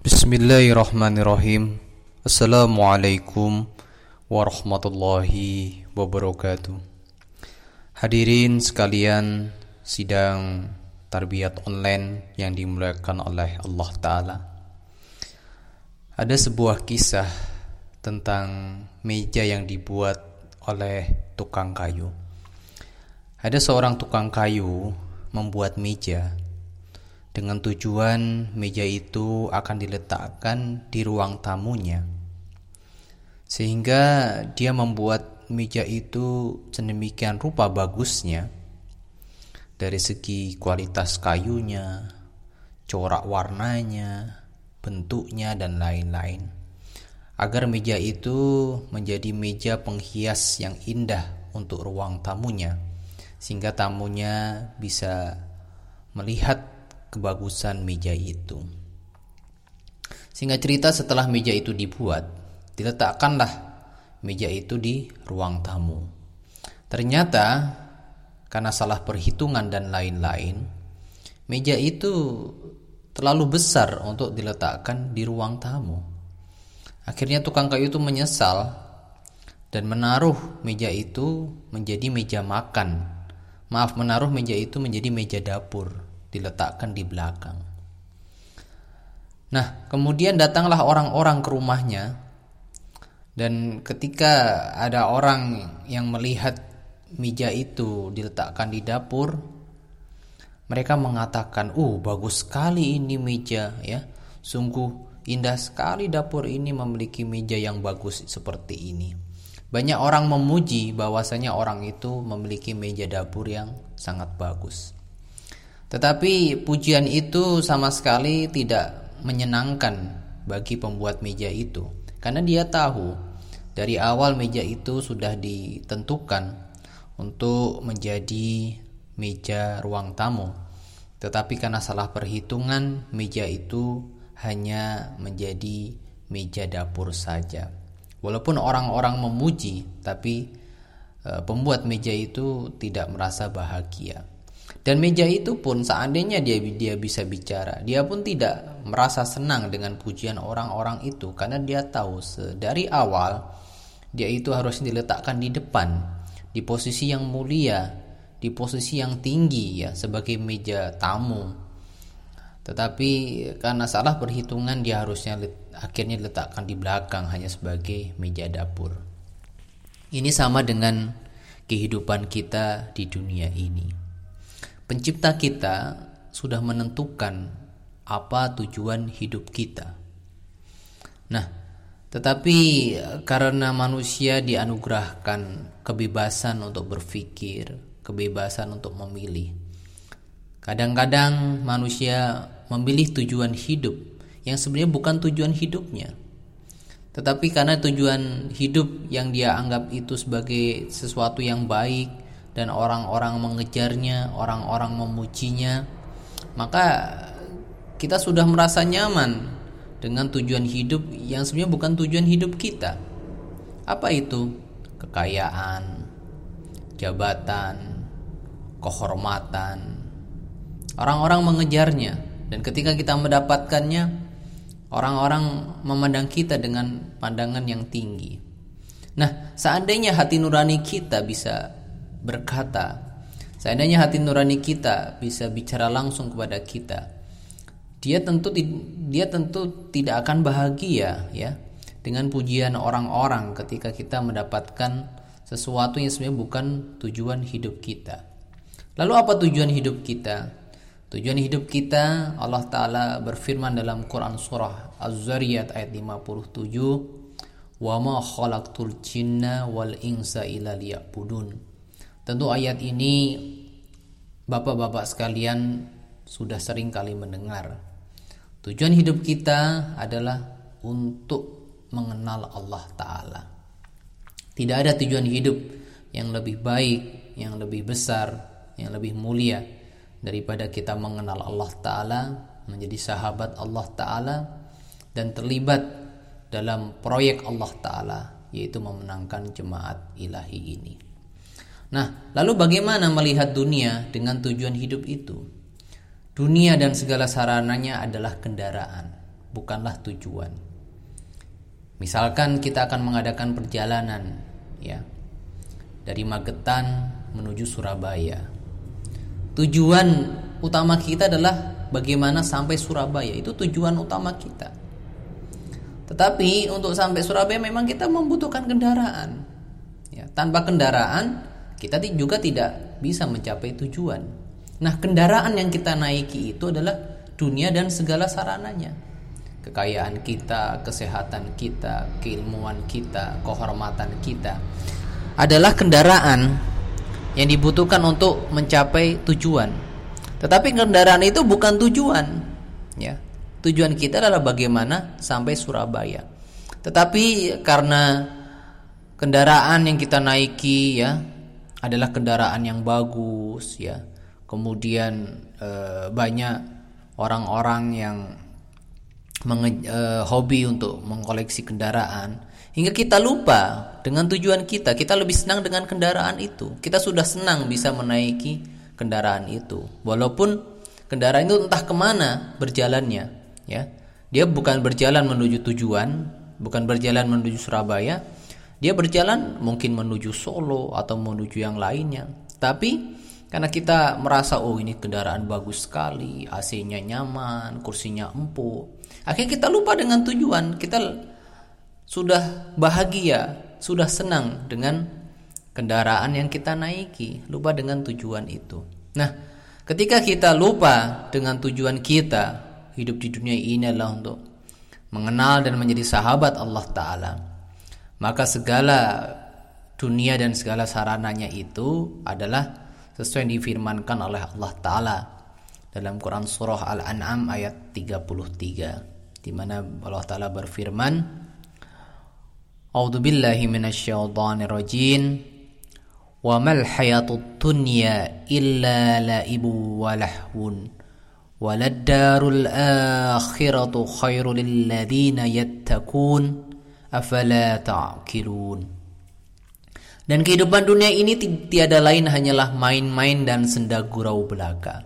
Bismillahirrahmanirrahim. Assalamualaikum warahmatullahi wabarakatuh. Hadirin sekalian sidang tarbiyat online yang dimuliakan oleh Allah Ta'ala. Ada sebuah kisah tentang meja yang dibuat oleh tukang kayu. Ada seorang tukang kayu membuat meja dengan tujuan meja itu akan diletakkan di ruang tamunya. Sehingga dia membuat meja itu sedemikian rupa bagusnya dari segi kualitas kayunya, corak warnanya, bentuknya dan lain-lain. Agar meja itu menjadi meja penghias yang indah untuk ruang tamunya sehingga tamunya bisa melihat kebagusan meja itu. Sehingga cerita setelah meja itu dibuat, diletakkanlah meja itu di ruang tamu. Ternyata karena salah perhitungan dan lain-lain, meja itu terlalu besar untuk diletakkan di ruang tamu. Akhirnya tukang kayu itu menyesal dan menaruh meja itu menjadi meja makan. Maaf, menaruh meja itu menjadi meja dapur diletakkan di belakang. Nah, kemudian datanglah orang-orang ke rumahnya dan ketika ada orang yang melihat meja itu diletakkan di dapur, mereka mengatakan, "Uh, bagus sekali ini meja ya. Sungguh indah sekali dapur ini memiliki meja yang bagus seperti ini." Banyak orang memuji bahwasanya orang itu memiliki meja dapur yang sangat bagus. Tetapi pujian itu sama sekali tidak menyenangkan bagi pembuat meja itu karena dia tahu dari awal meja itu sudah ditentukan untuk menjadi meja ruang tamu. Tetapi karena salah perhitungan meja itu hanya menjadi meja dapur saja. Walaupun orang-orang memuji tapi e, pembuat meja itu tidak merasa bahagia. Dan meja itu pun seandainya dia dia bisa bicara, dia pun tidak merasa senang dengan pujian orang-orang itu karena dia tahu dari awal dia itu harus diletakkan di depan, di posisi yang mulia, di posisi yang tinggi ya sebagai meja tamu. Tetapi karena salah perhitungan dia harusnya akhirnya diletakkan di belakang hanya sebagai meja dapur. Ini sama dengan kehidupan kita di dunia ini. Pencipta kita sudah menentukan apa tujuan hidup kita. Nah, tetapi karena manusia dianugerahkan kebebasan untuk berpikir, kebebasan untuk memilih. Kadang-kadang manusia memilih tujuan hidup yang sebenarnya bukan tujuan hidupnya. Tetapi karena tujuan hidup yang dia anggap itu sebagai sesuatu yang baik, dan orang-orang mengejarnya, orang-orang memujinya, maka kita sudah merasa nyaman dengan tujuan hidup yang sebenarnya bukan tujuan hidup kita. Apa itu? Kekayaan, jabatan, kehormatan. Orang-orang mengejarnya dan ketika kita mendapatkannya, orang-orang memandang kita dengan pandangan yang tinggi. Nah, seandainya hati nurani kita bisa berkata, seandainya hati nurani kita bisa bicara langsung kepada kita, dia tentu dia tentu tidak akan bahagia ya dengan pujian orang-orang ketika kita mendapatkan sesuatu yang sebenarnya bukan tujuan hidup kita. Lalu apa tujuan hidup kita? Tujuan hidup kita Allah taala berfirman dalam Quran surah Az-Zariyat ayat 57, "Wa ma khalaqtul jinna wal insa illa liya'budun." Tentu ayat ini Bapak-bapak sekalian sudah sering kali mendengar. Tujuan hidup kita adalah untuk mengenal Allah Ta'ala. Tidak ada tujuan hidup yang lebih baik, yang lebih besar, yang lebih mulia daripada kita mengenal Allah Ta'ala, menjadi sahabat Allah Ta'ala, dan terlibat dalam proyek Allah Ta'ala, yaitu memenangkan jemaat ilahi ini. Nah, lalu bagaimana melihat dunia dengan tujuan hidup itu? Dunia dan segala sarananya adalah kendaraan. bukanlah tujuan. Misalkan kita akan mengadakan perjalanan ya dari Magetan menuju Surabaya. Tujuan utama kita adalah bagaimana sampai Surabaya. Itu tujuan utama kita. Tetapi untuk sampai Surabaya memang kita membutuhkan kendaraan. Ya, tanpa kendaraan kita juga tidak bisa mencapai tujuan. Nah, kendaraan yang kita naiki itu adalah dunia dan segala sarananya. Kekayaan kita, kesehatan kita, keilmuan kita, kehormatan kita adalah kendaraan yang dibutuhkan untuk mencapai tujuan. Tetapi kendaraan itu bukan tujuan, ya. Tujuan kita adalah bagaimana sampai Surabaya. Tetapi karena kendaraan yang kita naiki ya adalah kendaraan yang bagus ya. Kemudian e, banyak orang-orang yang menge, e, hobi untuk mengkoleksi kendaraan. Hingga kita lupa dengan tujuan kita kita lebih senang dengan kendaraan itu. Kita sudah senang bisa menaiki kendaraan itu. Walaupun kendaraan itu entah ke mana berjalannya ya. Dia bukan berjalan menuju tujuan bukan berjalan menuju Surabaya dia berjalan mungkin menuju Solo atau menuju yang lainnya tapi karena kita merasa oh ini kendaraan bagus sekali, AC-nya nyaman, kursinya empuk. Akhirnya kita lupa dengan tujuan. Kita sudah bahagia, sudah senang dengan kendaraan yang kita naiki, lupa dengan tujuan itu. Nah, ketika kita lupa dengan tujuan kita, hidup di dunia ini adalah untuk mengenal dan menjadi sahabat Allah taala. Maka segala dunia dan segala sarananya itu adalah sesuai yang difirmankan oleh Allah taala dalam Quran surah Al-An'am ayat 33 di mana Allah taala berfirman A'udzu billahi wa mal hayatud dunya illa laibu wa lahwun. Waladdarul akhiratu khairul lil ladzina yattaqun afala ta'qilun dan kehidupan dunia ini tiada lain hanyalah main-main dan senda gurau belaka.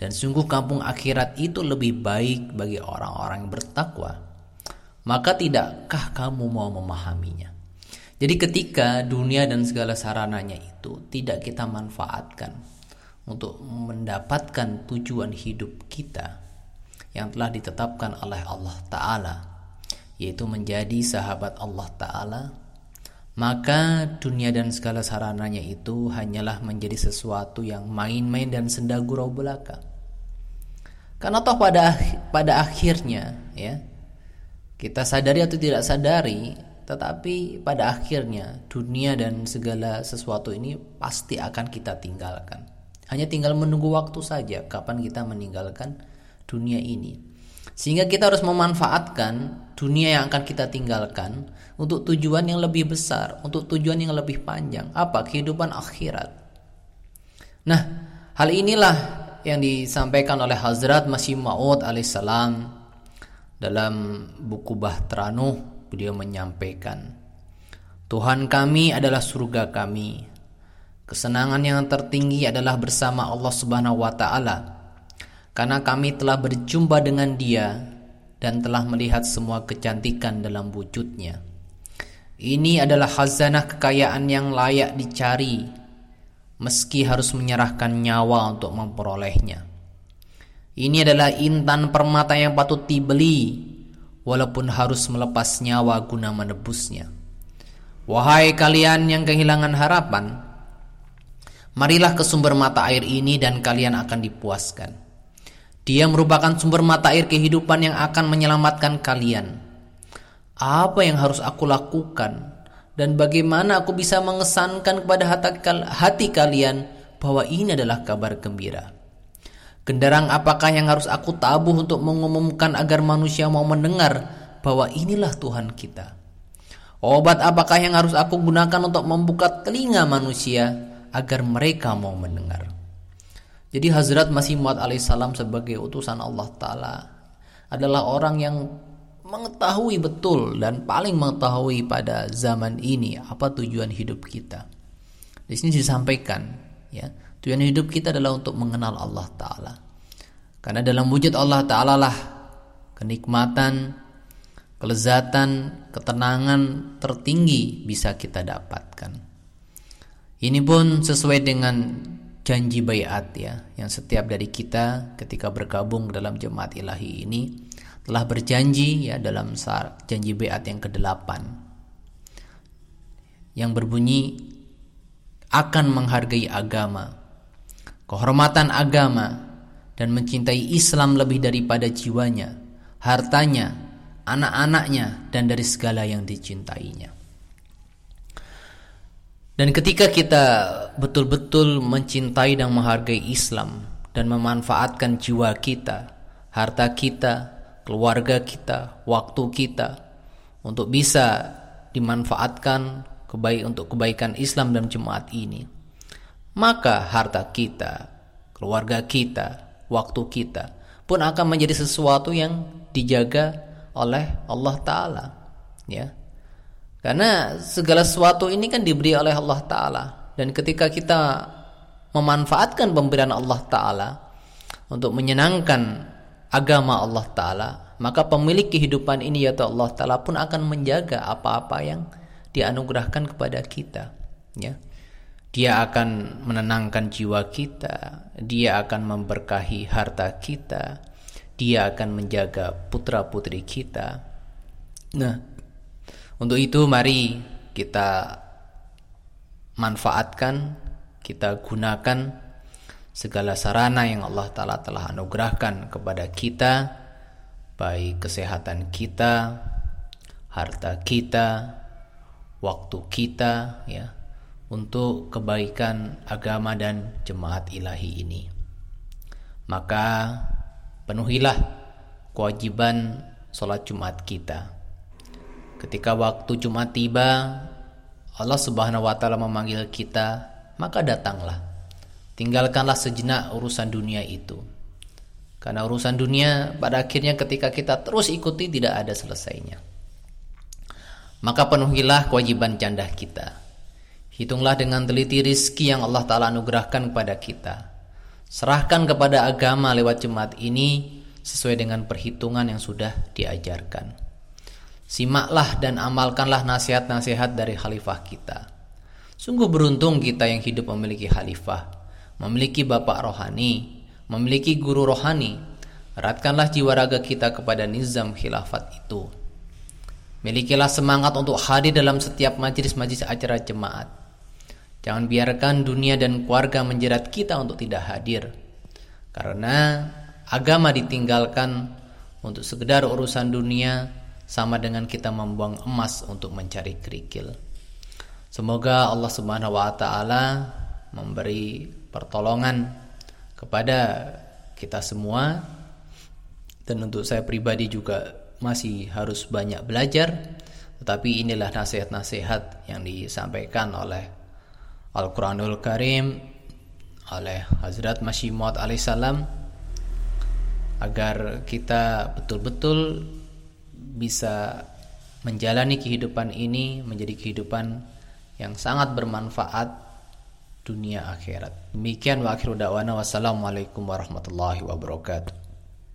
Dan sungguh kampung akhirat itu lebih baik bagi orang-orang yang bertakwa. Maka tidakkah kamu mau memahaminya? Jadi ketika dunia dan segala sarananya itu tidak kita manfaatkan untuk mendapatkan tujuan hidup kita yang telah ditetapkan oleh Allah Ta'ala yaitu menjadi sahabat Allah Ta'ala maka dunia dan segala sarananya itu hanyalah menjadi sesuatu yang main-main dan senda gurau belaka. Karena toh pada pada akhirnya ya kita sadari atau tidak sadari, tetapi pada akhirnya dunia dan segala sesuatu ini pasti akan kita tinggalkan. Hanya tinggal menunggu waktu saja kapan kita meninggalkan dunia ini. Sehingga kita harus memanfaatkan dunia yang akan kita tinggalkan untuk tujuan yang lebih besar, untuk tujuan yang lebih panjang. Apa? Kehidupan akhirat. Nah, hal inilah yang disampaikan oleh Hazrat Masih Maud alaihissalam dalam buku Bahtera Nuh. Beliau menyampaikan, Tuhan kami adalah surga kami. Kesenangan yang tertinggi adalah bersama Allah Subhanahu wa taala. Karena kami telah berjumpa dengan Dia dan telah melihat semua kecantikan dalam wujudnya. Ini adalah khazanah kekayaan yang layak dicari, meski harus menyerahkan nyawa untuk memperolehnya. Ini adalah intan permata yang patut dibeli, walaupun harus melepas nyawa guna menebusnya. Wahai kalian yang kehilangan harapan, marilah ke sumber mata air ini dan kalian akan dipuaskan. Dia merupakan sumber mata air kehidupan yang akan menyelamatkan kalian. Apa yang harus aku lakukan dan bagaimana aku bisa mengesankan kepada hati kalian bahwa ini adalah kabar gembira? Kendaraan apakah yang harus aku tabuh untuk mengumumkan agar manusia mau mendengar bahwa inilah Tuhan kita? Obat apakah yang harus aku gunakan untuk membuka telinga manusia agar mereka mau mendengar? Jadi Hazrat Masih Maud alaihissalam sebagai utusan Allah Ta'ala adalah orang yang mengetahui betul dan paling mengetahui pada zaman ini apa tujuan hidup kita. Di sini disampaikan ya, tujuan hidup kita adalah untuk mengenal Allah taala. Karena dalam wujud Allah taala lah kenikmatan, kelezatan, ketenangan tertinggi bisa kita dapatkan. Ini pun sesuai dengan janji bayat ya yang setiap dari kita ketika bergabung dalam jemaat ilahi ini telah berjanji ya dalam janji bayat yang ke-8 yang berbunyi akan menghargai agama, kehormatan agama dan mencintai Islam lebih daripada jiwanya, hartanya, anak-anaknya dan dari segala yang dicintainya. Dan ketika kita betul-betul mencintai dan menghargai Islam dan memanfaatkan jiwa kita, harta kita, keluarga kita, waktu kita untuk bisa dimanfaatkan kebaik untuk kebaikan Islam dan jemaat ini, maka harta kita, keluarga kita, waktu kita pun akan menjadi sesuatu yang dijaga oleh Allah taala ya karena segala sesuatu ini kan diberi oleh Allah Ta'ala. Dan ketika kita memanfaatkan pemberian Allah Ta'ala untuk menyenangkan agama Allah Ta'ala, maka pemilik kehidupan ini yaitu Allah Ta'ala pun akan menjaga apa-apa yang dianugerahkan kepada kita. Ya. Dia akan menenangkan jiwa kita, dia akan memberkahi harta kita, dia akan menjaga putra-putri kita. Nah, untuk itu mari kita manfaatkan, kita gunakan segala sarana yang Allah Ta'ala telah anugerahkan kepada kita Baik kesehatan kita, harta kita, waktu kita ya Untuk kebaikan agama dan jemaat ilahi ini. Maka penuhilah kewajiban sholat Jumat kita Ketika waktu Jumat tiba, Allah Subhanahu wa taala memanggil kita, maka datanglah. Tinggalkanlah sejenak urusan dunia itu. Karena urusan dunia pada akhirnya ketika kita terus ikuti tidak ada selesainya. Maka penuhilah kewajiban candah kita. Hitunglah dengan teliti rizki yang Allah Ta'ala anugerahkan kepada kita. Serahkan kepada agama lewat jemaat ini sesuai dengan perhitungan yang sudah diajarkan. Simaklah dan amalkanlah nasihat-nasihat dari khalifah kita. Sungguh beruntung kita yang hidup memiliki khalifah, memiliki bapak rohani, memiliki guru rohani. Eratkanlah jiwa raga kita kepada nizam khilafat itu. Milikilah semangat untuk hadir dalam setiap majlis-majlis acara jemaat. Jangan biarkan dunia dan keluarga menjerat kita untuk tidak hadir. Karena agama ditinggalkan untuk sekedar urusan dunia sama dengan kita membuang emas untuk mencari kerikil. Semoga Allah Subhanahu wa taala memberi pertolongan kepada kita semua dan untuk saya pribadi juga masih harus banyak belajar tetapi inilah nasihat-nasihat yang disampaikan oleh Al-Quranul Karim oleh Hazrat Masih Maud alaihissalam agar kita betul-betul bisa menjalani kehidupan ini menjadi kehidupan yang sangat bermanfaat dunia akhirat. Demikian wa akhiru da'wana wassalamualaikum warahmatullahi wabarakatuh.